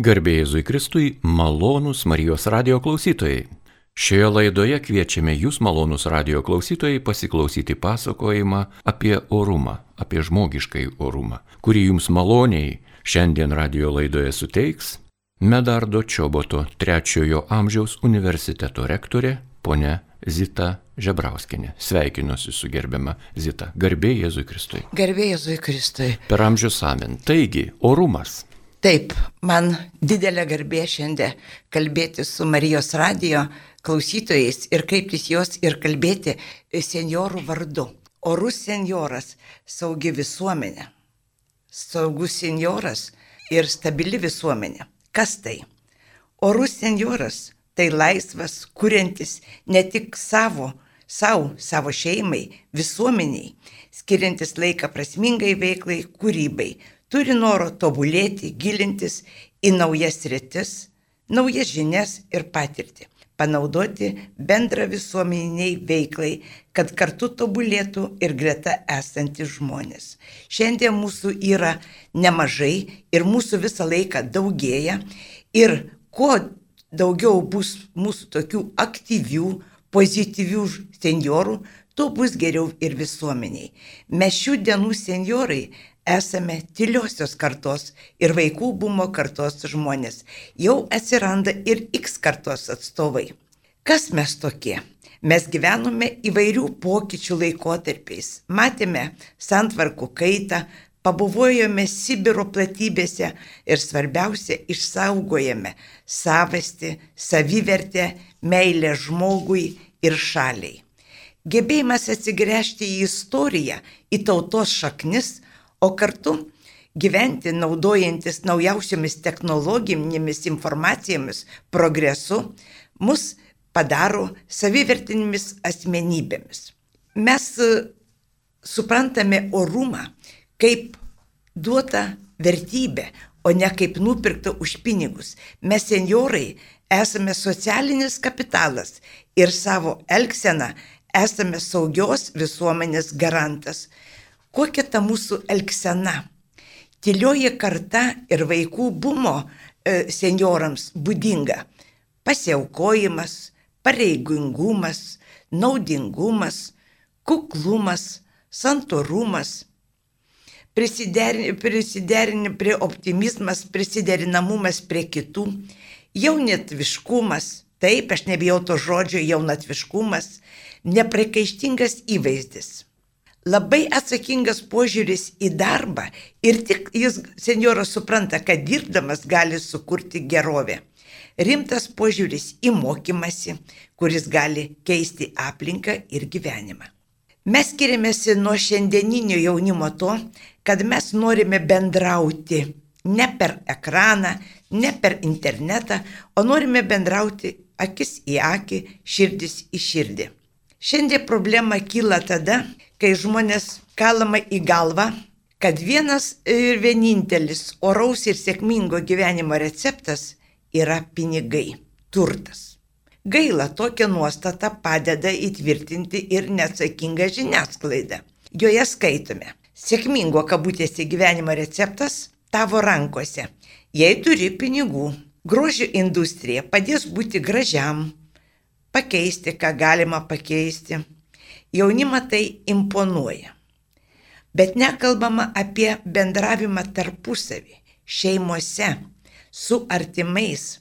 Garbėjai Jėzui Kristui, malonūs Marijos radio klausytojai. Šioje laidoje kviečiame jūs, malonūs radio klausytojai, pasiklausyti pasakojimą apie orumą, apie žmogiškai orumą, kurį jums maloniai šiandien radio laidoje suteiks Medardo Čioboto trečiojo amžiaus universiteto rektorė ponia Zita Žebrauskinė. Sveikinuosi su gerbiama Zita. Garbė Jėzui Kristui. Garbė Jėzui Kristui. Per amžius amen. Taigi, orumas. Taip, man didelė garbė šiandien kalbėti su Marijos radio klausytojais ir kreiptis jos ir kalbėti seniorų vardu. Orus senioras, saugi visuomenė. Saugus senioras ir stabili visuomenė. Kas tai? Orus senioras tai laisvas, kuriantis ne tik savo, savo, savo šeimai, visuomeniai, skiriantis laiką prasmingai veiklai, kūrybai, turi noro tobulėti, gilintis į naujas rytis, naujas žinias ir patirtį, panaudoti bendrą visuomeniai veiklai, kad kartu tobulėtų ir greta esantys žmonės. Šiandien mūsų yra nemažai ir mūsų visą laiką daugėja ir kuo daugiau bus mūsų tokių aktyvių, pozityvių seniorų, tuo bus geriau ir visuomeniai. Mes šių dienų seniorai esame tyliosios kartos ir vaikų bumo kartos žmonės. Jau atsiranda ir X kartos atstovai. Kas mes tokie? Mes gyvenome įvairių pokyčių laikotarpiais. Matėme santvarkų kaitą, pabuvojome Sibiro platybėse ir svarbiausia, išsaugojame savasti, savivertę, meilę žmogui ir šaliai. Gebėjimas atsigręžti į istoriją, į tautos šaknis, o kartu gyventi naudojantis naujausiomis technologinėmis informacijomis, progresu, mus padaro savivertinėmis asmenybėmis. Mes e, suprantame orumą kaip duota vertybė, o ne kaip nupirkta už pinigus. Mes seniorai esame socialinis kapitalas ir savo elgseną esame saugios visuomenės garantas. Kokia ta mūsų elgsena? Tylioji karta ir vaikų bumo e, seniorams būdinga. Pasiaukojimas, pareigingumas, naudingumas, kuklumas, santorumas. Prisiderini, prisiderini prie optimizmas, prisiderinamumas prie kitų, jaunatviškumas, taip, aš nebijau to žodžio, jaunatviškumas, neprikaištingas įvaizdis. Labai atsakingas požiūris į darbą ir tik jis, senjoras, supranta, kad dirbdamas gali sukurti gerovę. Rimtas požiūris į mokymasi, kuris gali keisti aplinką ir gyvenimą. Mes skiriamės nuo šiandieninio jaunimo to, kad mes norime bendrauti ne per ekraną, ne per internetą, o norime bendrauti akis į akį, širdis į širdį. Šiandien problema kyla tada, kai žmonės kalama į galvą, kad vienas ir vienintelis oraus ir sėkmingo gyvenimo receptas yra pinigai, turtas. Gaila, tokia nuostata padeda įtvirtinti ir neatsakingą žiniasklaidą. Joje skaitome. Sėkmingo kabutėse gyvenimo receptas tavo rankose. Jei turi pinigų, grožio industrija padės būti gražiam, pakeisti, ką galima pakeisti. Jaunimą tai imponuoja. Bet nekalbama apie bendravimą tarpusavį, šeimose, su artimais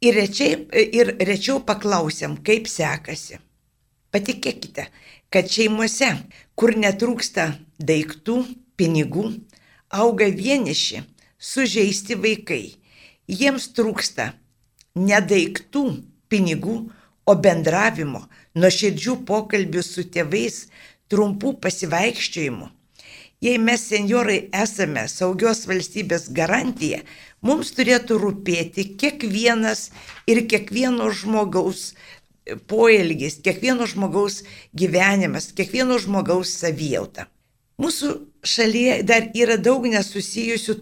ir, rečiai, ir rečiau paklausiam, kaip sekasi. Patikėkite, kad šeimuose, kur netrūksta daiktų, pinigų, auga vieniši, sužeisti vaikai. Jiems trūksta ne daiktų, pinigų, o bendravimo, nuoširdžių pokalbių su tėvais, trumpų pasivaikščiojimų. Jei mes seniorai esame saugios valstybės garantija, mums turėtų rūpėti kiekvienas ir kiekvieno žmogaus poelgis, kiekvieno žmogaus gyvenimas, kiekvieno žmogaus savijauta. Mūsų šalyje dar yra daug nesusijusių,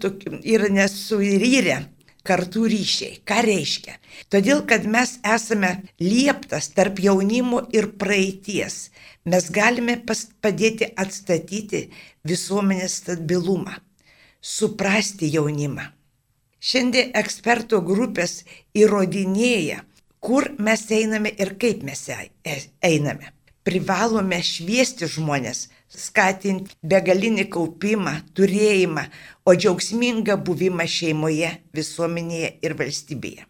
yra nesuiryrę kartų ryšiai. Ką reiškia? Todėl, kad mes esame lieptas tarp jaunimo ir praeities. Mes galime padėti atstatyti visuomenės stabilumą, suprasti jaunimą. Šiandien ekspertų grupės įrodinėja, kur mes einame ir kaip mes e, einame. Privalome šviesti žmonės, skatinti begalinį kaupimą, turėjimą, o džiaugsmingą buvimą šeimoje, visuomenėje ir valstybėje.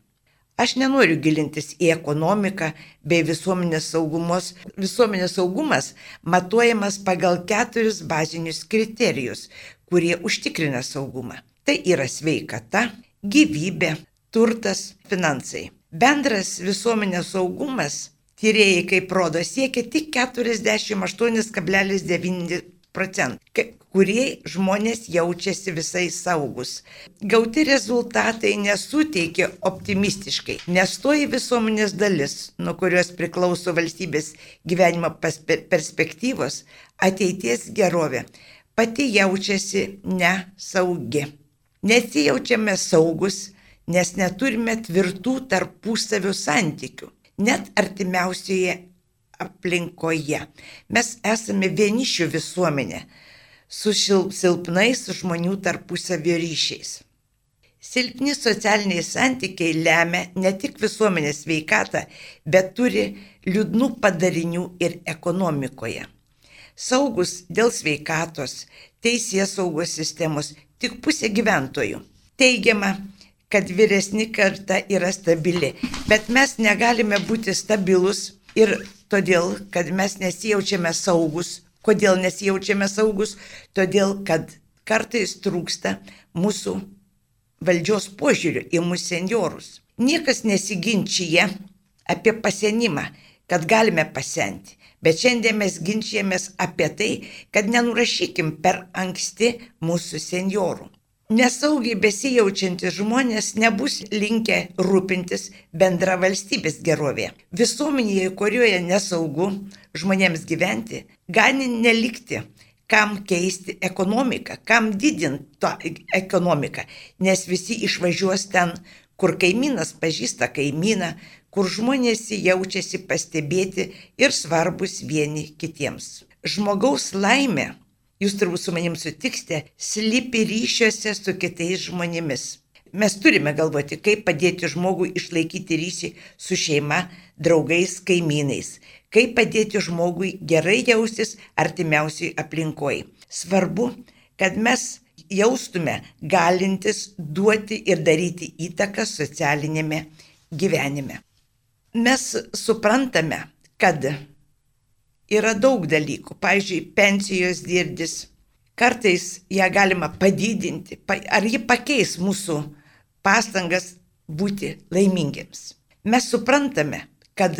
Aš nenoriu gilintis į ekonomiką bei visuomenės saugumos. Visuomenės saugumas matuojamas pagal keturis bazinius kriterijus, kurie užtikrina saugumą. Tai yra sveikata, gyvybė, turtas, finansai. Bendras visuomenės saugumas, tyrėjai kaip rodo, siekia tik 48,9 procentų, kurie žmonės jaučiasi visai saugus. Gauti rezultatai nesuteikia optimistiškai, nes toji visuomenės dalis, nuo kurios priklauso valstybės gyvenimo perspektyvos, ateities gerovė, pati jaučiasi nesaugi. Nesijaučiame saugus, nes neturime tvirtų tarpusavio santykių, net artimiausioje aplinkoje. Mes esame vienišių visuomenė su silpnais žmonių tarpusavio ryšiais. Silpni socialiniai santykiai lemia ne tik visuomenės veikatą, bet turi liūdnų padarinių ir ekonomikoje. Saugus dėl sveikatos, teisės saugos sistemos tik pusė gyventojų. Teigiama, kad vyresni karta yra stabili, bet mes negalime būti stabilus ir todėl, kad mes nesijaučiame saugus. Kodėl nesijaučiame saugus? Todėl, kad kartais trūksta mūsų valdžios požiūrių į mūsų seniorus. Niekas nesiginčia apie pasenimą, kad galime pasenti. Bet šiandien mes ginčiamės apie tai, kad nenurašykim per anksti mūsų seniorų. Nesaugiai besijaučiantys žmonės nebus linkę rūpintis bendra valstybės gerovė. Visuomenėje, kurioje nesaugu žmonėms gyventi, gali nelikti kam keisti ekonomiką, kam didinti tą ekonomiką, nes visi išvažiuos ten, kur kaimynas pažįsta kaimyną, kur žmonės jaučiasi pastebėti ir svarbus vieni kitiems. Žmogaus laimė jūs turbūt su manim sutiksite, slypi ryšiuose su kitais žmonėmis. Mes turime galvoti, kaip padėti žmogui išlaikyti ryšį su šeima, draugais, kaimynais, kaip padėti žmogui gerai jaustis artimiausiai aplinkoje. Svarbu, kad mes jaustume galintis duoti ir daryti įtaką socialinėme gyvenime. Mes suprantame, kad yra daug dalykų. Pavyzdžiui, pensijos dirdis. Kartais ją galima padidinti. Ar ji pakeis mūsų pastangas būti laimingiems? Mes suprantame, kad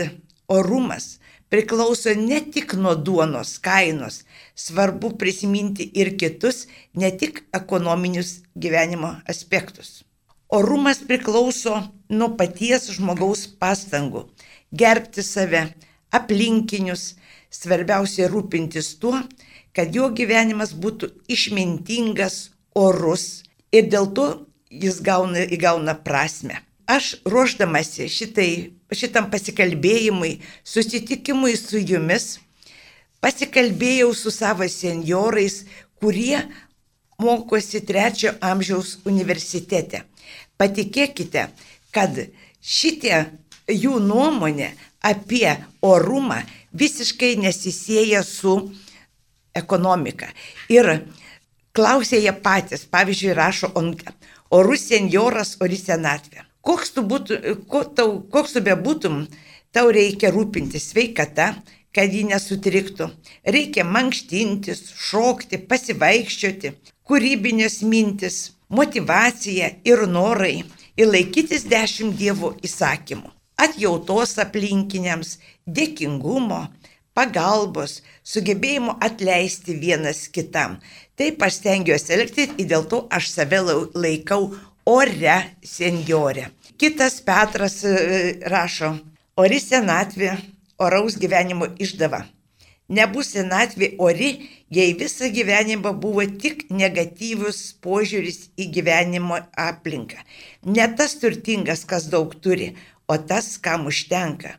orumas priklauso ne tik nuo duonos kainos, svarbu prisiminti ir kitus, ne tik ekonominius gyvenimo aspektus. Orumas priklauso nuo paties žmogaus pastangų gerbti save, aplinkinius, Svarbiausia rūpintis tuo, kad jo gyvenimas būtų išmintingas, orus ir dėl to jis gauna, įgauna prasme. Aš ruoždamasi šitai, šitam pasikalbėjimui, susitikimui su jumis, pasikalbėjau su savo seniorais, kurie mokosi trečio amžiaus universitete. Patikėkite, kad šitie jų nuomonė apie orumą visiškai nesisėja su ekonomika. Ir klausė jie patys, pavyzdžiui, rašo Onga, orus senjoras, ori senatvė. Koks tu, būtų, ko tau, koks tu bebūtum, tau reikia rūpintis sveikata, kad ji nesutriktų. Reikia mankštintis, šokti, pasivaikščioti, kūrybinės mintis, motivacija ir norai ir laikytis dešimt dievų įsakymų atjautos aplinkiniams, dėkingumo, pagalbos, sugebėjimo atleisti vienas kitam. Taip aš stengiuosi elgtis ir dėl to aš save laikau ore senjorė. Kitas Petras e, rašo, ori senatvė, oraus gyvenimo išdava. Nebus senatvė ori, jei visą gyvenimą buvo tik negatyvus požiūris į gyvenimo aplinką. Ne tas turtingas, kas daug turi, o tas, kam užtenka.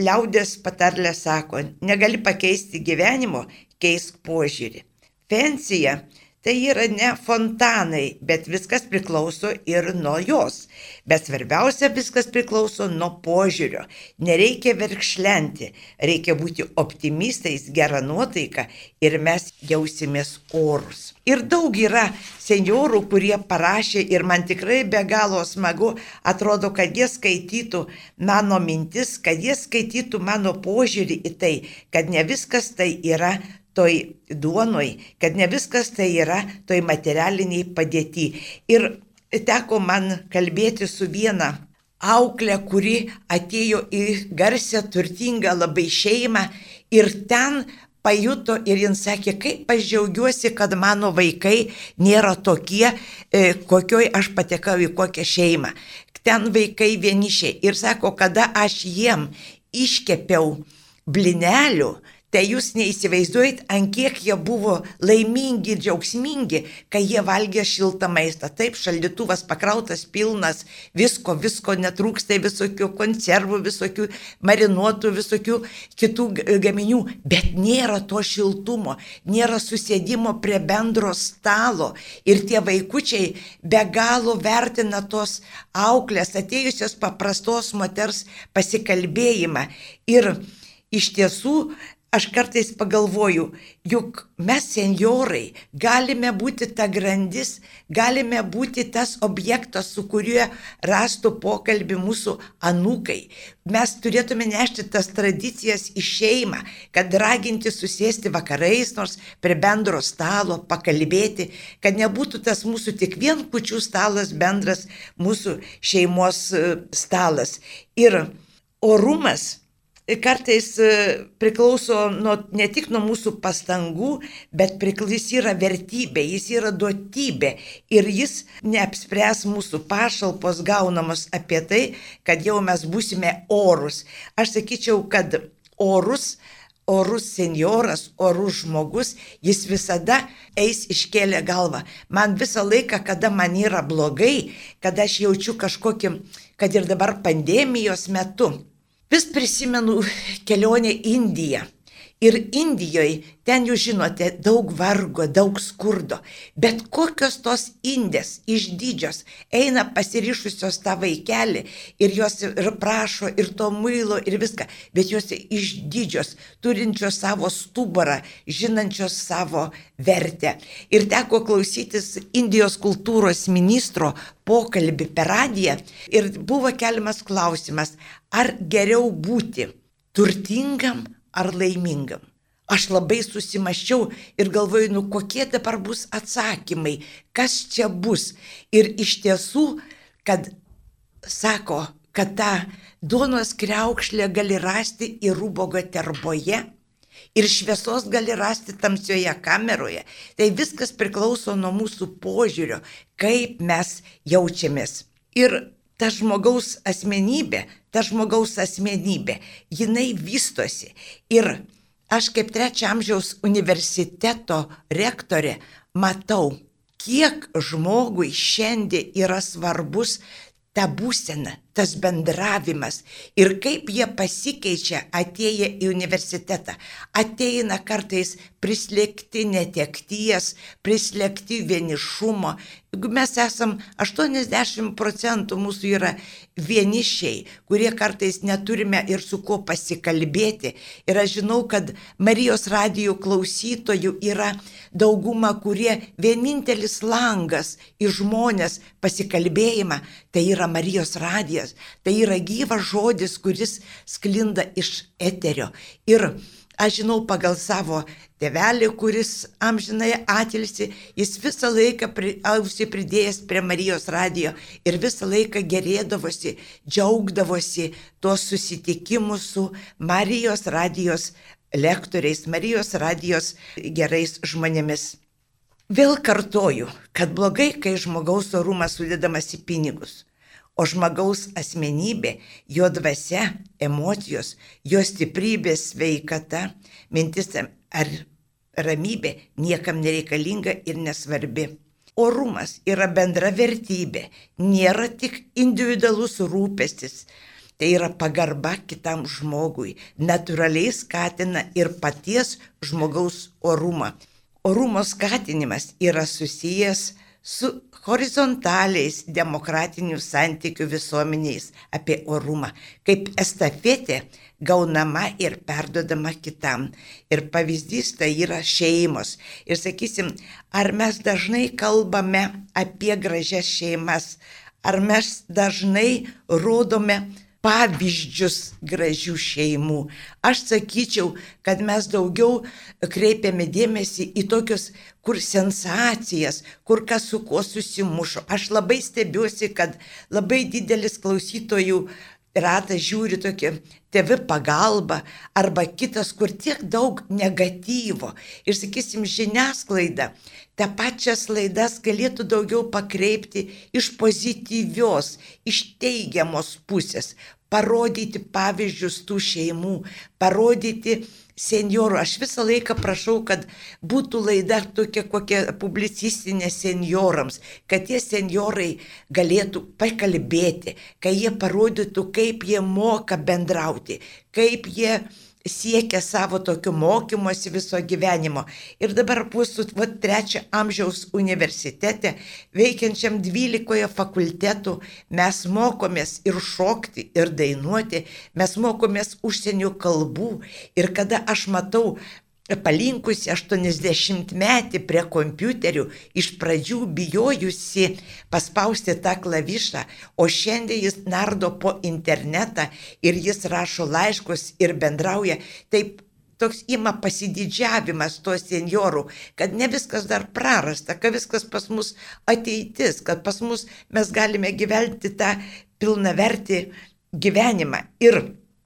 Liaudės patarlė sako, negali pakeisti gyvenimo, keisk požiūrį. Pensija tai yra ne fontanai, bet viskas priklauso ir nuo jos. Bet svarbiausia, viskas priklauso nuo požiūrio. Nereikia verkšlenti, reikia būti optimistais, gerą nuotaiką ir mes jausimės orus. Ir daug yra seniorų, kurie parašė ir man tikrai be galo smagu, atrodo, kad jie skaitytų mano mintis, kad jie skaitytų mano požiūrį į tai, kad ne viskas tai yra toj duonoj, kad ne viskas tai yra toj materialiniai padėti. Ir teko man kalbėti su viena auklė, kuri atėjo į garsę, turtingą labai šeimą ir ten pajuto ir jin sakė, kaip aš džiaugiuosi, kad mano vaikai nėra tokie, e, kokioj aš patekau į kokią šeimą. Ten vaikai vienišiai. Ir sako, kada aš jiem iškepiau blinelių, Tai jūs neįsivaizduojat, ant kiek jie buvo laimingi džiaugsmingi, kai jie valgė šiltą maistą. Taip, šaldytuvas pakrautas pilnas, visko, visko netrūksta, visokių konservų, visokių marinuotų, visokių kitų gaminių, bet nėra to šiltumo, nėra susėdimo prie bendro stalo. Ir tie vaikučiai be galo vertina tos auklės, atėjusios paprastos moters pasikalbėjimą. Ir iš tiesų Aš kartais pagalvoju, juk mes seniorai galime būti ta grandis, galime būti tas objektas, su kuriuo rastų pokalbį mūsų anūkai. Mes turėtume nešti tas tradicijas į šeimą, kad raginti susėsti vakarais, nors prie bendro stalo, pakalbėti, kad nebūtų tas mūsų tik vien kučių stalas bendras mūsų šeimos e, stalas. Ir orumas kartais e, priklauso nuo, ne tik nuo mūsų pastangų, bet jis yra vertybė, jis yra duotybė ir jis neapspręs mūsų pašalpos gaunamos apie tai, kad jau mes būsime orus. Aš sakyčiau, kad orus orus senioras, orus žmogus, jis visada eis iškėlę galvą. Man visą laiką, kada man yra blogai, kada aš jaučiu kažkokį, kad ir dabar pandemijos metu, Vis prisimenu kelionę Indiją. Ir Indijoje, ten jūs žinote, daug vargo, daug skurdo, bet kokios tos indės išdidžios eina pasirišusios tą vaikelį ir jos ir prašo ir to muilo ir viską, bet jos išdidžios, turinčios savo stuburą, žinančios savo vertę. Ir teko klausytis Indijos kultūros ministro pokalbį per radiją ir buvo keliamas klausimas, ar geriau būti turtingam ar laimingam. Aš labai susimaščiau ir galvoju, nu kokie dabar bus atsakymai, kas čia bus. Ir iš tiesų, kad sako, kad tą duonos kreukšlę gali rasti ir rūbogo terboje, ir šviesos gali rasti tamsioje kameroje. Tai viskas priklauso nuo mūsų požiūrio, kaip mes jaučiamės. Ir ta žmogaus asmenybė, ta žmogaus asmenybė, jinai vystosi. Ir aš kaip trečio amžiaus universiteto rektorė matau, kiek žmogui šiandien yra svarbus ta būsena, tas bendravimas ir kaip jie pasikeičia atėję į universitetą. Ateina kartais prislėgti netekties, prislėgti vienišumo. Mes esam 80 procentų mūsų yra vienišiai, kurie kartais neturime ir su kuo pasikalbėti. Ir aš žinau, kad Marijos radijų klausytojų yra dauguma, kurie vienintelis langas į žmonės pasikalbėjimą, tai yra Marijos radijas, tai yra gyvas žodis, kuris sklinda iš eterio. Ir Aš žinau pagal savo tėvelį, kuris amžinai atilsi, jis visą laiką ausį pridėjęs prie Marijos radijo ir visą laiką gerėdavosi, džiaugdavosi tuos susitikimus su Marijos radijos lektoriais, Marijos radijos gerais žmonėmis. Vėl kartoju, kad blogai, kai žmogaus orumas sudėdamas į pinigus o žmogaus asmenybė, jo dvasia, emocijos, jo stiprybė, sveikata, mintis ar ramybė niekam nereikalinga ir nesvarbi. Orumas yra bendra vertybė, nėra tik individualus rūpestis, tai yra pagarba kitam žmogui, natūraliai skatina ir paties žmogaus orumą. orumo skatinimas yra susijęs su horizontaliais demokratinių santykių visuomeniais apie orumą, kaip estafetė gaunama ir perdodama kitam. Ir pavyzdys tai yra šeimos. Ir sakysim, ar mes dažnai kalbame apie gražias šeimas, ar mes dažnai rodome pavyzdžius gražių šeimų. Aš sakyčiau, kad mes daugiau kreipiame dėmesį į tokius, kur sensacijas, kur kas su kuo susimušo. Aš labai stebiuosi, kad labai didelis klausytojų ratas žiūri tokį TV pagalbą arba kitas, kur tiek daug negatyvo. Ir sakysim, žiniasklaida tą pačias laidas galėtų daugiau pakreipti iš pozityvios, iš teigiamos pusės, parodyti pavyzdžius tų šeimų, parodyti seniorų. Aš visą laiką prašau, kad būtų laida tokia kokia publicistinė seniorams, kad tie seniorai galėtų pakalbėti, kai jie parodytų, kaip jie moka bendrauti, kaip jie siekia savo tokiu mokymosi viso gyvenimo. Ir dabar va, trečio amžiaus universitete, veikiančiam 12 fakultetų, mes mokomės ir šokti, ir dainuoti, mes mokomės užsienio kalbų. Ir kada aš matau palinkusi 80 metį prie kompiuterių, iš pradžių bijojusi paspausti tą klavišą, o šiandien jis nardo po internetą ir jis rašo laiškus ir bendrauja. Taip toks ima pasididžiavimas to seniorų, kad ne viskas dar prarasta, kad viskas pas mus ateitis, kad pas mus mes galime gyventi tą pilnavertį gyvenimą ir,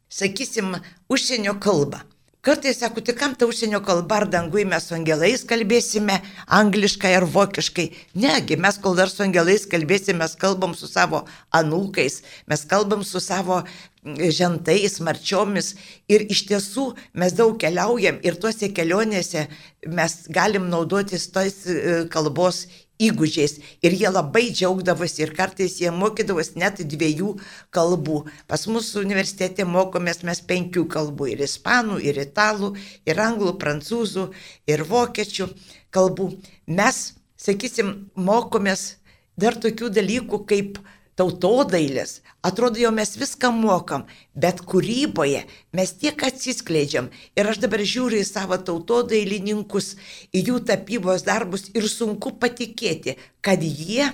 sakysim, užsienio kalbą. Kartais sako, tai kam ta užsienio kalba ar dangui mes su angelais kalbėsime angliškai ar vokiškai. Negi, mes kol dar su angelais kalbėsime, mes kalbam su savo anūkais, mes kalbam su savo žentais, marčiomis ir iš tiesų mes daug keliaujam ir tuose kelionėse mes galim naudotis tos e, kalbos įgūdžiais ir jie labai džiaugdavosi ir kartais jie mokydavosi net dviejų kalbų. Pas mus universitete mokomės mes penkių kalbų - ir ispanų, ir italų, ir anglų, prancūzų, ir vokiečių kalbų. Mes, sakysim, mokomės dar tokių dalykų kaip tautodailės, atrodo jau mes viską mokam, bet kūryboje mes tiek atsiskleidžiam. Ir aš dabar žiūriu į savo tautodailininkus, į jų tapybos darbus ir sunku patikėti, kad jie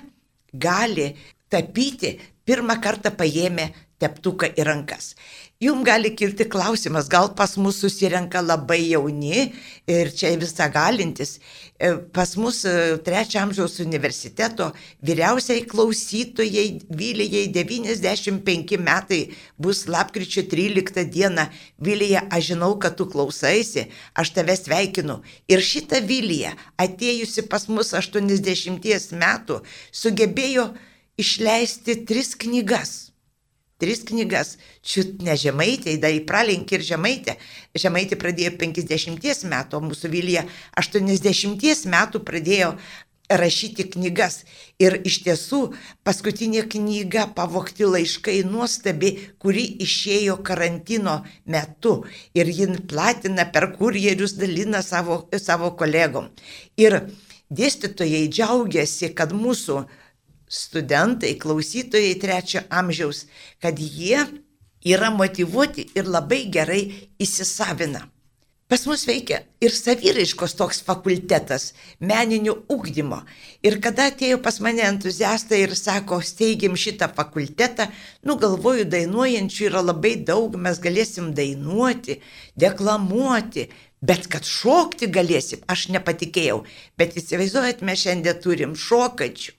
gali tapyti pirmą kartą paėmę teptuką į rankas. Jums gali kilti klausimas, gal pas mus susirenka labai jauni ir čia visą galintis. E, pas mus e, trečio amžiaus universiteto vyriausiai klausytojai Vilijai 95 metai bus lapkričio 13 diena. Vilija, aš žinau, kad tu klausaisi, aš tave sveikinu. Ir šitą Viliją, atėjusi pas mus 80 metų, sugebėjo išleisti tris knygas tris knygas. Čiut ne žemaitė, dar įpralinkė ir žemaitė. Žemaitė pradėjo 50 metų, o mūsų Vilija 80 metų pradėjo rašyti knygas. Ir iš tiesų paskutinė knyga pavokti laiškai nuostabi, kuri išėjo karantino metu. Ir jin platina per kurjerius, dalina savo, savo kolegom. Ir dėstytojai džiaugiasi, kad mūsų studentai, klausytojai trečio amžiaus, kad jie yra motivuoti ir labai gerai įsisavina. Pas mus veikia ir saviraiškos toks fakultetas, meninio ugdymo. Ir kada atėjo pas mane entuziastai ir sako, steigim šitą fakultetą, nu galvoju, dainuojančių yra labai daug, mes galėsim dainuoti, deklamuoti, bet kad šokti galėsim, aš nepatikėjau. Bet įsivaizduojat, mes šiandien turim šokančių,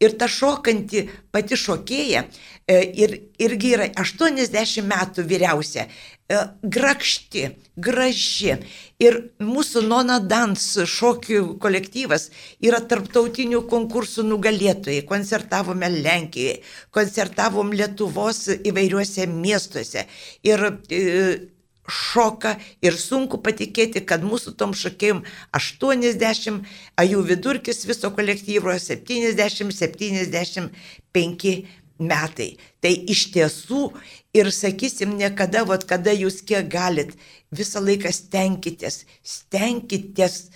Ir ta šokanti pati šokėja e, ir, irgi yra 80 metų vyriausia, e, grakšti, graži. Ir mūsų Nona Dans šokių kolektyvas yra tarptautinių konkursų nugalėtojai. Koncertavome Lenkijoje, koncertavom Lietuvos įvairiuose miestuose. Ir e, šoka ir sunku patikėti, kad mūsų tom šokėjim 80, o jų vidurkis viso kolektyvo 70-75 metai. Tai iš tiesų ir sakysim, niekada, vat, kada jūs kiek galit, visą laiką stenkitės, stenkitės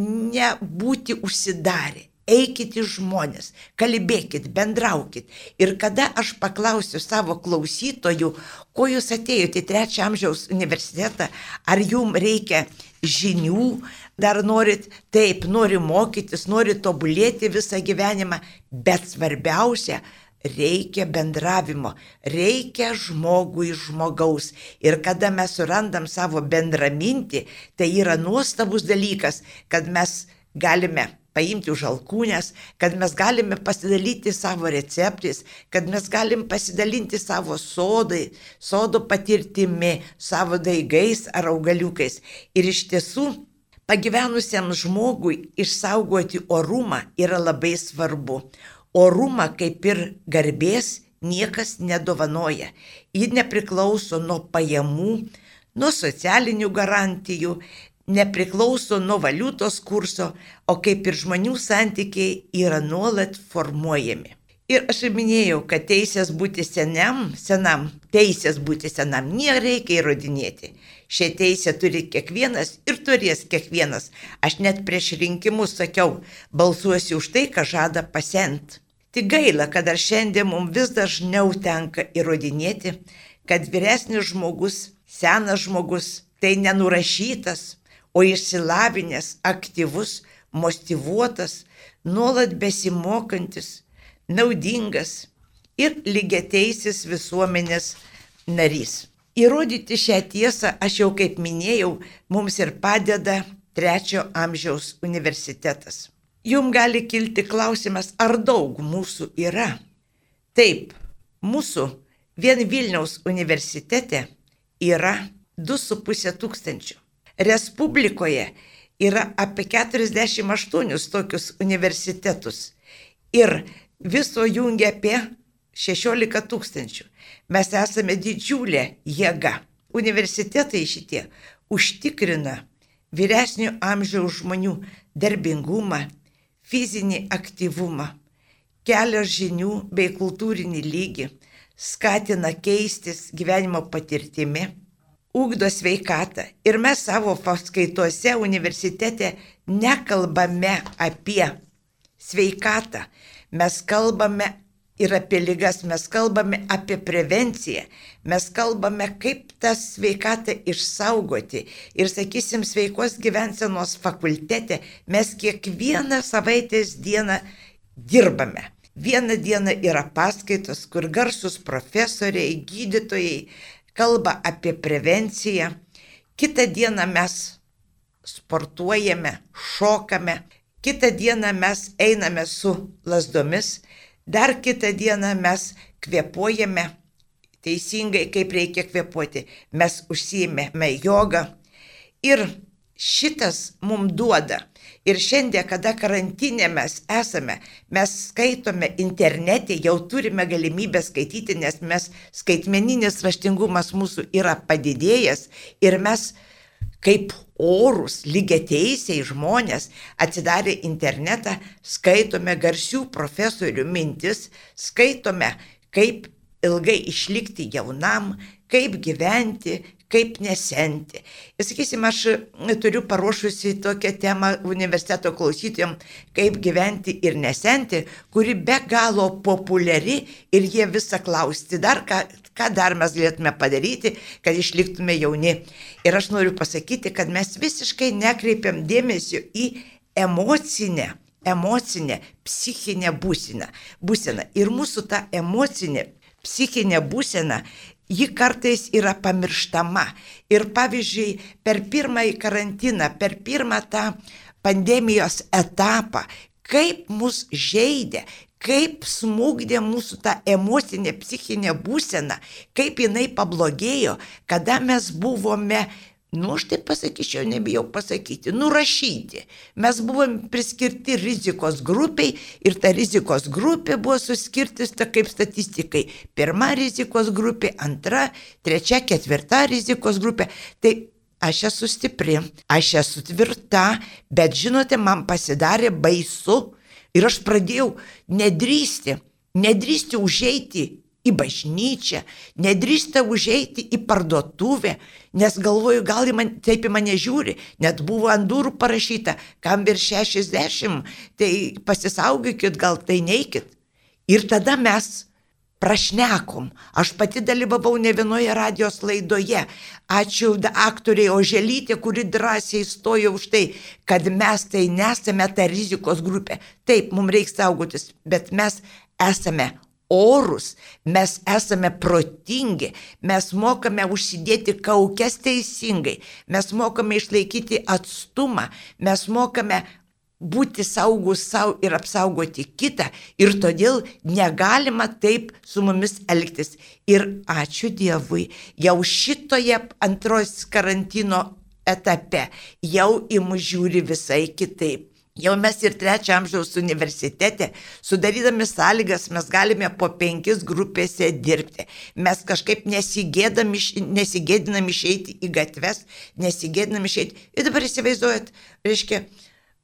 nebūti užsidarę. Eikit į žmonės, kalbėkit, bendraukit. Ir kada aš paklausiu savo klausytojų, ko jūs atėjote į trečią amžiaus universitetą, ar jums reikia žinių, dar norit, taip, nori mokytis, nori tobulėti visą gyvenimą, bet svarbiausia, reikia bendravimo, reikia žmogui žmogaus. Ir kada mes surandam savo bendramintį, tai yra nuostabus dalykas, kad mes galime paimti už alkūnės, kad mes galime pasidalyti savo receptais, kad mes galim pasidalinti savo sodai, sodo patirtimi, savo daigais ar augaliukais. Ir iš tiesų, pagyvenusiam žmogui išsaugoti orumą yra labai svarbu. Orumą kaip ir garbės niekas nedovanoja. Ji nepriklauso nuo pajamų, nuo socialinių garantijų, nepriklauso nuo valiutos kurso, o kaip ir žmonių santykiai yra nuolat formuojami. Ir aš minėjau, kad teisės būti seniam, senam, teisės būti senam nereikia įrodinėti. Šią teisę turi kiekvienas ir turės kiekvienas. Aš net prieš rinkimus sakiau, balsuosiu už tai, ką žada pasent. Tik gaila, kad dar šiandien mums vis dažniau tenka įrodinėti, kad vyresnis žmogus, senas žmogus, tai nenurašytas, o išsilavinęs, aktyvus, motivuotas, nuolat besimokantis, naudingas ir lygiateisis visuomenės narys. Įrodyti šią tiesą, aš jau kaip minėjau, mums ir padeda trečio amžiaus universitetas. Jums gali kilti klausimas, ar daug mūsų yra. Taip, mūsų vien Vilniaus universitete yra 2,5 tūkstančių. Respublikoje yra apie 48 tokius universitetus ir viso jungia apie 16 tūkstančių. Mes esame didžiulė jėga. Universitetai šitie užtikrina vyresnio amžiaus žmonių darbingumą, fizinį aktyvumą, kelia žinių bei kultūrinį lygį, skatina keistis gyvenimo patirtimi ugdo sveikatą. Ir mes savo paskaitose universitete nekalbame apie sveikatą, mes kalbame ir apie lygas, mes kalbame apie prevenciją, mes kalbame, kaip tą sveikatą išsaugoti. Ir sakysim, sveikos gyvensenos fakultete mes kiekvieną savaitės dieną dirbame. Vieną dieną yra paskaitos, kur garsus profesoriai, gydytojai, kalba apie prevenciją. Kitą dieną mes sportuojame, šokame, kitą dieną mes einame su lasdomis, dar kitą dieną mes kvepuojame teisingai, kaip reikia kvepuoti. Mes užsijėmėme jogą ir šitas mums duoda Ir šiandien, kada karantinė mes esame, mes skaitome internete, jau turime galimybę skaityti, nes mes skaitmeninis raštingumas mūsų yra padidėjęs ir mes kaip orus, lygiai teisiai žmonės atsidarę internetą, skaitome garsių profesorių mintis, skaitome, kaip ilgai išlikti jaunam, kaip gyventi, kaip nesenti. Ir sakysim, aš turiu paruošusi tokią temą universiteto klausytėm, kaip gyventi ir nesenti, kuri be galo populiari ir jie visą klausti dar, ką, ką dar mes galėtume padaryti, kad išliktume jauni. Ir aš noriu pasakyti, kad mes visiškai nekreipiam dėmesio į emocinę emocinė, psichinė būsena. būsena. Ir mūsų ta emocinė, psichinė būsena ji kartais yra pamirštama. Ir pavyzdžiui, per pirmąjį karantiną, per pirmą tą pandemijos etapą, kaip mus žaidė, kaip smūgdė mūsų tą emocinę, psichinę būseną, kaip jinai pablogėjo, kada mes buvome nu aš taip pasakyčiau, nebijau pasakyti, nurašyti. Mes buvom priskirti rizikos grupiai ir ta rizikos grupė buvo suskirtista kaip statistikai. Pirma rizikos grupė, antra, trečia, ketvirta rizikos grupė. Tai aš esu stipri, aš esu tvirta, bet žinote, man pasidarė baisu ir aš pradėjau nedrįsti, nedrįsti užeiti į bažnyčią, nedrįsta užeiti į parduotuvę, nes galvoju, gal į man, taip į mane žiūri, net buvo ant durų parašyta, kam virš 60, tai pasisaugykit, gal tai neikit. Ir tada mes prašnekom. Aš pati dalyvavau ne vienoje radijos laidoje. Ačiū aktoriai Oželytė, kuri drąsiai stojo už tai, kad mes tai nesame ta rizikos grupė. Taip, mums reikia saugotis, bet mes esame orus, mes esame protingi, mes mokame užsidėti kaukės teisingai, mes mokame išlaikyti atstumą, mes mokame būti saugus savo ir apsaugoti kitą. Ir todėl negalima taip su mumis elgtis. Ir ačiū Dievui, jau šitoje antros karantino etape jau į mus žiūri visai kitaip. Jau mes ir trečio amžiaus universitete, sudarydami sąlygas, mes galime po penkis grupėse dirbti. Mes kažkaip nesigėdinam išeiti į gatves, nesigėdinam išeiti. Ir dabar įsivaizduojat, reiškia,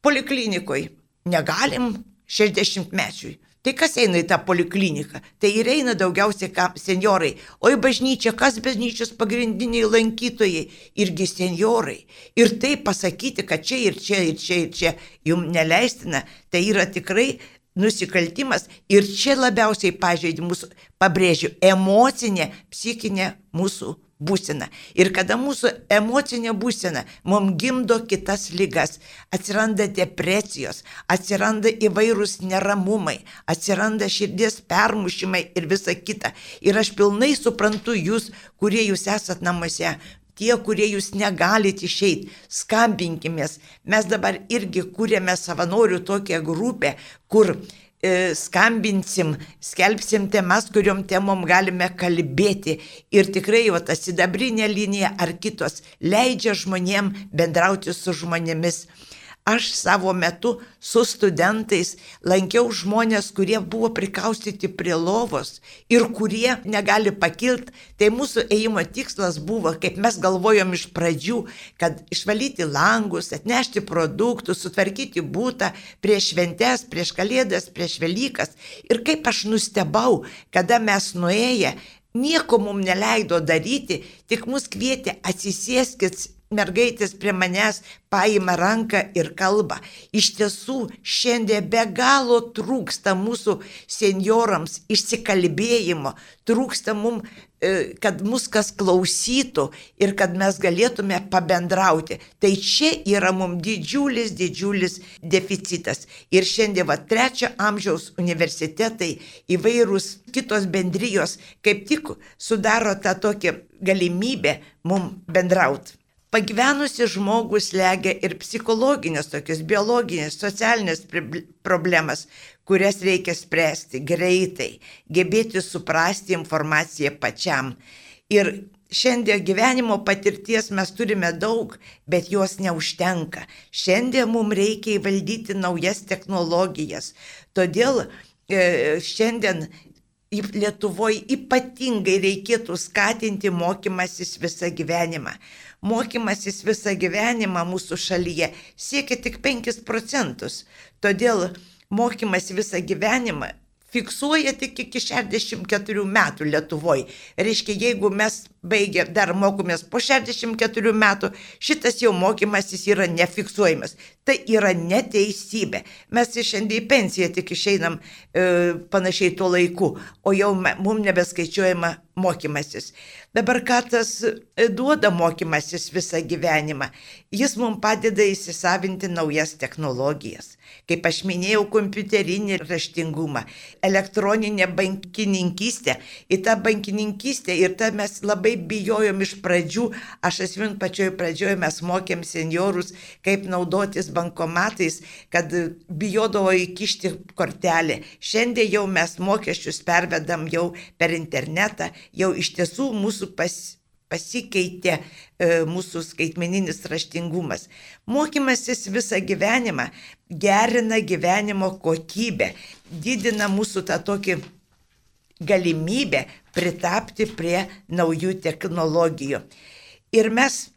poliklinikoj negalim 60 mečiui. Tai kas eina į tą polikliniką? Tai ir eina daugiausiai seniorai. O į bažnyčią, kas bažnyčios pagrindiniai lankytojai? Irgi seniorai. Ir tai pasakyti, kad čia ir čia ir čia ir čia jums neleistina, tai yra tikrai nusikaltimas. Ir čia labiausiai pažeidė mūsų, pabrėžiu, emocinė, psichinė mūsų būsena. Ir kada mūsų emocinė būsena mums gimdo kitas lygas, atsiranda depresijos, atsiranda įvairūs neramumai, atsiranda širdies permušimai ir visa kita. Ir aš pilnai suprantu jūs, kurie jūs esat namuose. Tie, kurie jūs negalite išeiti, skambinkimės. Mes dabar irgi kūrėme savanorių tokią grupę, kur skambinsim, skelbsim temas, kuriuom temom galime kalbėti. Ir tikrai jau ta sidabrinė linija ar kitos leidžia žmonėm bendrauti su žmonėmis. Aš savo metu su studentais lankiau žmonės, kurie buvo prikaustyti prie lovos ir kurie negali pakilti. Tai mūsų ėjimo tikslas buvo, kaip mes galvojom iš pradžių, kad išvalyti langus, atnešti produktus, sutvarkyti būtą prieš šventes, prieš kalėdas, prieš Velykas. Ir kaip aš nustebau, kada mes nuėję, nieko mums neleido daryti, tik mus kvietė atsisėskit mergaitės prie manęs paima ranką ir kalba. Iš tiesų, šiandien be galo trūksta mūsų seniorams išsikalbėjimo, trūksta mums, e, kad mus kas klausytų ir kad mes galėtume pabendrauti. Tai čia yra mums didžiulis, didžiulis deficitas. Ir šiandien, va, trečio amžiaus universitetai, įvairūs kitos bendrijos, kaip tik sudaro tą tokią galimybę mums bendrauti. Pagyvenusi žmogus legia ir psichologinės, tokios biologinės, socialinės problemas, kurias reikia spręsti greitai, gebėti suprasti informaciją pačiam. Ir šiandien gyvenimo patirties mes turime daug, bet jos neužtenka. Šiandien mums reikia įvaldyti naujas technologijas. Todėl e, šiandien Lietuvoje ypatingai reikėtų skatinti mokymasis visą gyvenimą mokymasis visą gyvenimą mūsų šalyje siekia tik 5 procentus. Todėl mokymas visą gyvenimą fiksuoja tik iki 64 metų Lietuvoje. Reiškia, jeigu mes baigę dar mokomės po 64 metų, šitas jau mokymasis yra nefiksuojamas. Tai yra neteisybė. Mes šiandien į pensiją tik išeinam e, panašiai tuo laiku, o jau mums nebeskaičiuojama mokymasis. Dabar ką tas e, duoda mokymasis visą gyvenimą? Jis mums padeda įsisavinti naujas technologijas. Kaip aš minėjau, kompiuterinį raštingumą, elektroninę bankininkystę. Į tą bankininkystę ir tą mes labai bijojom iš pradžių, aš asmen pačioj pradžioj mes mokėm seniorus, kaip naudotis bankomatais, kad bijodavo įkišti kortelę. Šiandien jau mes mokesčius pervedam jau per internetą, jau iš tiesų mūsų pas, pasikeitė e, mūsų skaitmeninis raštingumas. Mokymasis visą gyvenimą gerina gyvenimo kokybę, didina mūsų tą tokį galimybę pritapti prie naujų technologijų. Ir mes,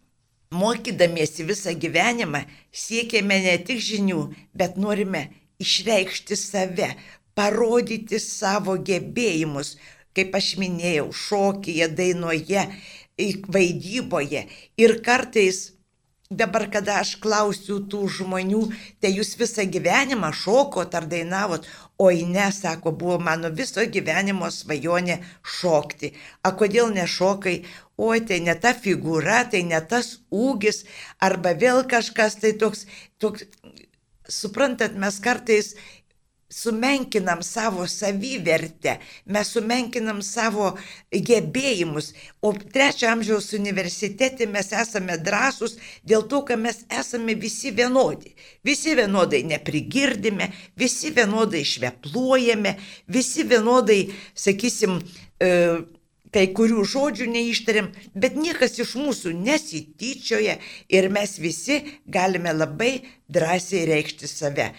mokydamiesi visą gyvenimą, siekėme ne tik žinių, bet norime išreikšti save, parodyti savo gebėjimus, kaip aš minėjau, šokyje, dainoje, vaidyboje. Ir kartais dabar, kada aš klausiu tų žmonių, tai jūs visą gyvenimą šokot ar dainavot, oi ne, sako, buvo mano viso gyvenimo svajonė šokti. A kodėl nešokai? Oi, tai ne ta figūra, tai ne tas ūgis, arba vėl kažkas tai toks, toks suprantat, mes kartais sumenkinam savo savivertę, mes sumenkinam savo gebėjimus. O trečio amžiaus universitete mes esame drąsūs dėl to, kad mes esame visi vienodi. Visi vienodai neprigirdime, visi vienodai švepluojame, visi vienodai, sakysim, e, kai kurių žodžių neištariam, bet niekas iš mūsų nesityčioja ir mes visi galime labai drąsiai reikšti save.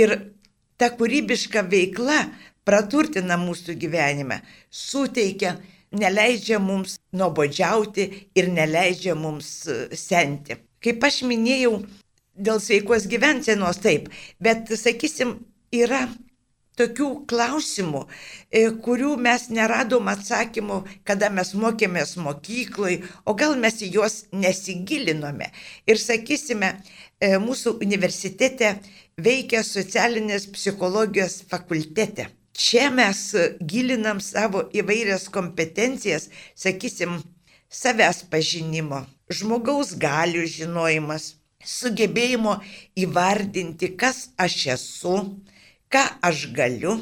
Ir ta kūrybiška veikla praturtina mūsų gyvenimą, suteikia, neleidžia mums nuobodžiauti ir neleidžia mums e, senti. Kaip aš minėjau, dėl sveikos gyvensenos taip, bet, sakysim, yra tokių klausimų, e, kurių mes neradom atsakymų, kada mes mokėmės mokykloje, o gal mes į juos nesigilinome. Ir sakysime, e, mūsų universitete veikia socialinės psichologijos fakultete. Čia mes gilinam savo įvairias kompetencijas, sakysim, savęs pažinimo, žmogaus galių žinojimas, sugebėjimo įvardinti, kas aš esu, ką aš galiu.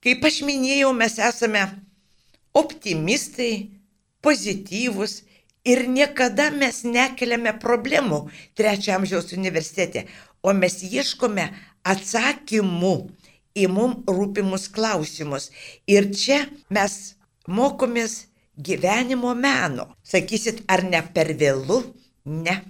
Kaip aš minėjau, mes esame optimistai, pozityvus ir niekada mes nekeliame problemų trečio amžiaus universitete, o mes ieškome atsakymų į mums rūpimus klausimus. Ir čia mes mokomės gyvenimo meno. Sakysit, ar ne per vėlų? Ne.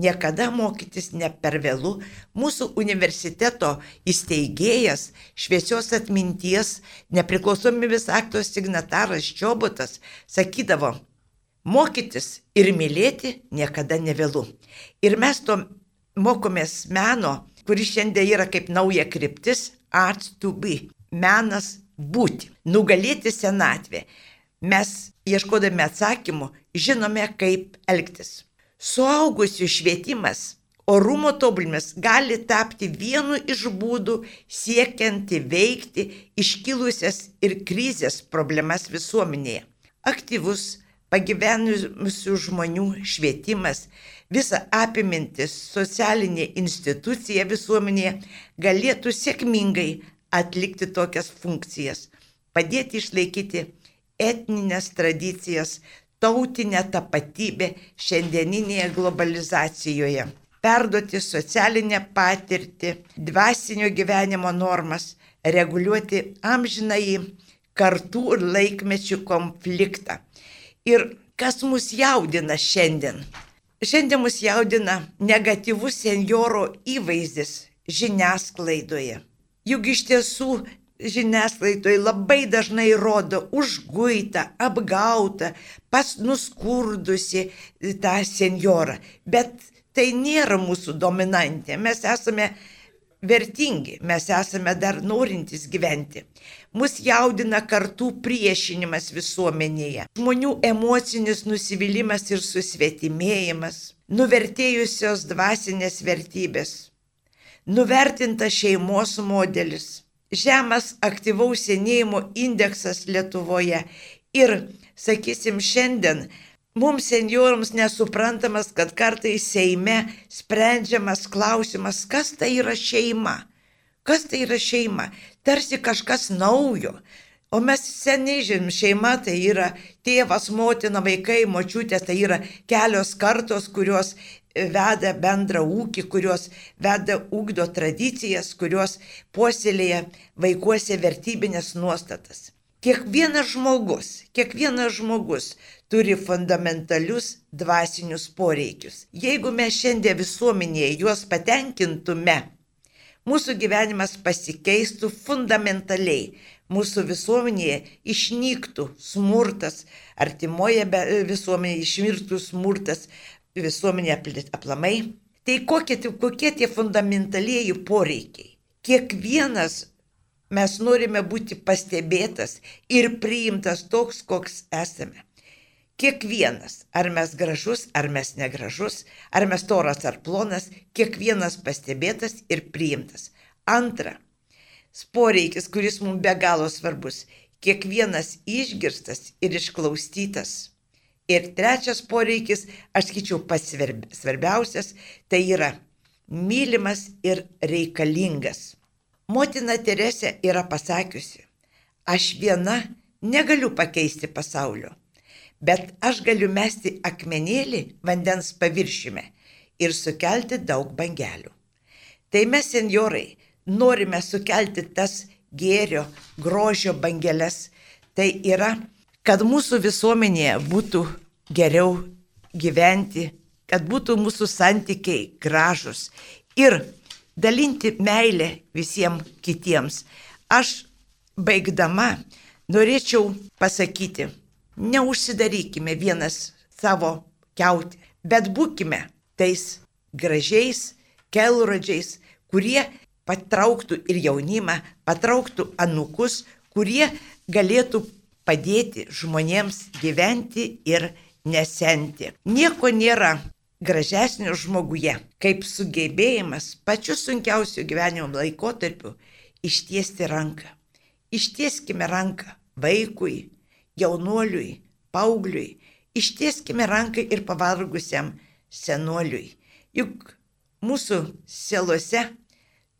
Niekada mokytis ne per vėlų. Mūsų universiteto įsteigėjas, šviesios atminties, nepriklausomybės akto signataras Čiobotas sakydavo, mokytis ir mylėti niekada nevėlų. Ir mes to mokomės meno, kuris šiandien yra kaip nauja kryptis - art to be. Menas būti, nugalėti senatvę. Mes, ieškodami atsakymų, žinome, kaip elgtis. Suaugusių švietimas, orumo tobulinimas gali tapti vienu iš būdų siekiant įveikti iškilusias ir krizės problemas visuomenėje. Aktyvus, pagyvenusių žmonių švietimas visa apimintis socialinė institucija visuomenėje galėtų sėkmingai atlikti tokias funkcijas, padėti išlaikyti etninės tradicijas, tautinę tapatybę šiandieninėje globalizacijoje, perduoti socialinę patirtį, dvasinio gyvenimo normas, reguliuoti amžinai kartų ir laikmečių konfliktą. Ir kas mus jaudina šiandien? Šiandien mus jaudina negatyvus senjoro įvaizdis žiniasklaidoje. Juk iš tiesų žiniasklaidoje labai dažnai rodo užguitą, apgautą, pas nuskurdusi tą senjorą. Bet tai nėra mūsų dominantė. Mes esame vertingi, mes esame dar norintys gyventi. Mus jaudina kartų priešinimas visuomenėje, žmonių emocinis nusivylimas ir susvetimėjimas, nuvertėjusios dvasinės vertybės, nuvertintas šeimos modelis, žemas aktyvaus senėjimo indeksas Lietuvoje. Ir, sakysim, šiandien Mums seniorams nesuprantamas, kad kartais Seime sprendžiamas klausimas, kas tai yra šeima. Kas tai yra šeima? Tarsi kažkas naujo. O mes seniai žinom, šeima tai yra tėvas, motina, vaikai, močiutė, tai yra kelios kartos, kurios veda bendrą ūkį, kurios veda ugdo tradicijas, kurios puoselėja vaikuose vertybinės nuostatas. Kiekvienas žmogus, kiekvienas žmogus turi fundamentalius dvasinius poreikius. Jeigu mes šiandien visuomenėje juos patenkintume, mūsų gyvenimas pasikeistų fundamentaliai. Mūsų visuomenėje išnyktų smurtas, artimoje visuomenėje išmirtų smurtas, visuomenė aplamai. Tai kokie, kokie tie fundamentalieji poreikiai? Kiekvienas Mes norime būti pastebėtas ir priimtas toks, koks esame. Kiekvienas, ar mes gražus, ar mes negražus, ar mes toras ar plonas, kiekvienas pastebėtas ir priimtas. Antra, poreikis, kuris mums be galo svarbus, kiekvienas išgirstas ir išklausytas. Ir trečias poreikis, aš skaičiau pats svarbiausias, tai yra mylimas ir reikalingas. Motina Teresė yra pasakiusi, aš viena negaliu pakeisti pasaulio, bet aš galiu mesti akmenėlį vandens paviršiumi ir sukelti daug bangelių. Tai mes, seniorai, norime sukelti tas gėrio, grožio bangeles. Tai yra, kad mūsų visuomenėje būtų geriau gyventi, kad būtų mūsų santykiai gražus ir dalinti meilę visiems kitiems. Aš baigdama norėčiau pasakyti, neužsidarykime vienas savo keutį, bet būkime tais gražiais kelrodžiais, kurie patrauktų ir jaunimą, patrauktų anukus, kurie galėtų padėti žmonėms gyventi ir nesenti. Nieko nėra gražesnio žmoguje, kaip sugebėjimas pačiu sunkiausiu gyvenimo laikotarpiu ištiesti ranką. Ištieskime ranką vaikui, jaunuoliui, paaugliui, ištieskime ranką ir pavargusiam senoliui. Juk mūsų sielose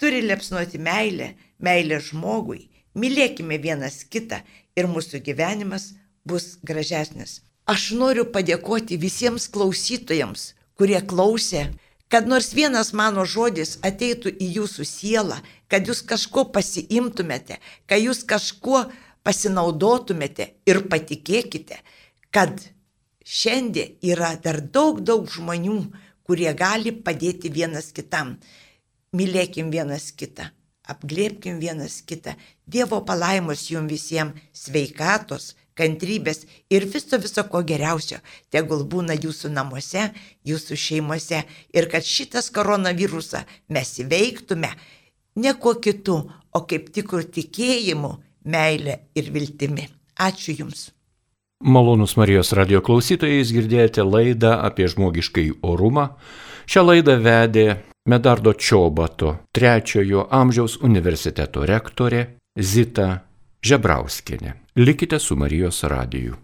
turi lepsnuoti meilę, meilę žmogui, mylėkime vienas kitą ir mūsų gyvenimas bus gražesnis. Aš noriu padėkoti visiems klausytojams, kurie klausė, kad nors vienas mano žodis ateitų į jūsų sielą, kad jūs kažko pasiimtumėte, kad jūs kažkuo pasinaudotumėte ir patikėkite, kad šiandien yra dar daug, daug žmonių, kurie gali padėti vienas kitam. Mylėkim vienas kitą, apglėpkim vienas kitą. Dievo palaimos jums visiems sveikatos, kantrybės ir viso viso ko geriausio, tegul būna jūsų namuose, jūsų šeimose ir kad šitas koronavirusą mes įveiktume ne kuo kitu, o kaip tikrų tikėjimu, meilė ir viltimi. Ačiū Jums. Malonus Marijos radio klausytojais girdėjote laidą apie žmogiškai orumą. Šią laidą vedė Medardo Čiobato, trečiojo amžiaus universiteto rektorė Zita Žebrauskinė. Likite su Marijos radiju.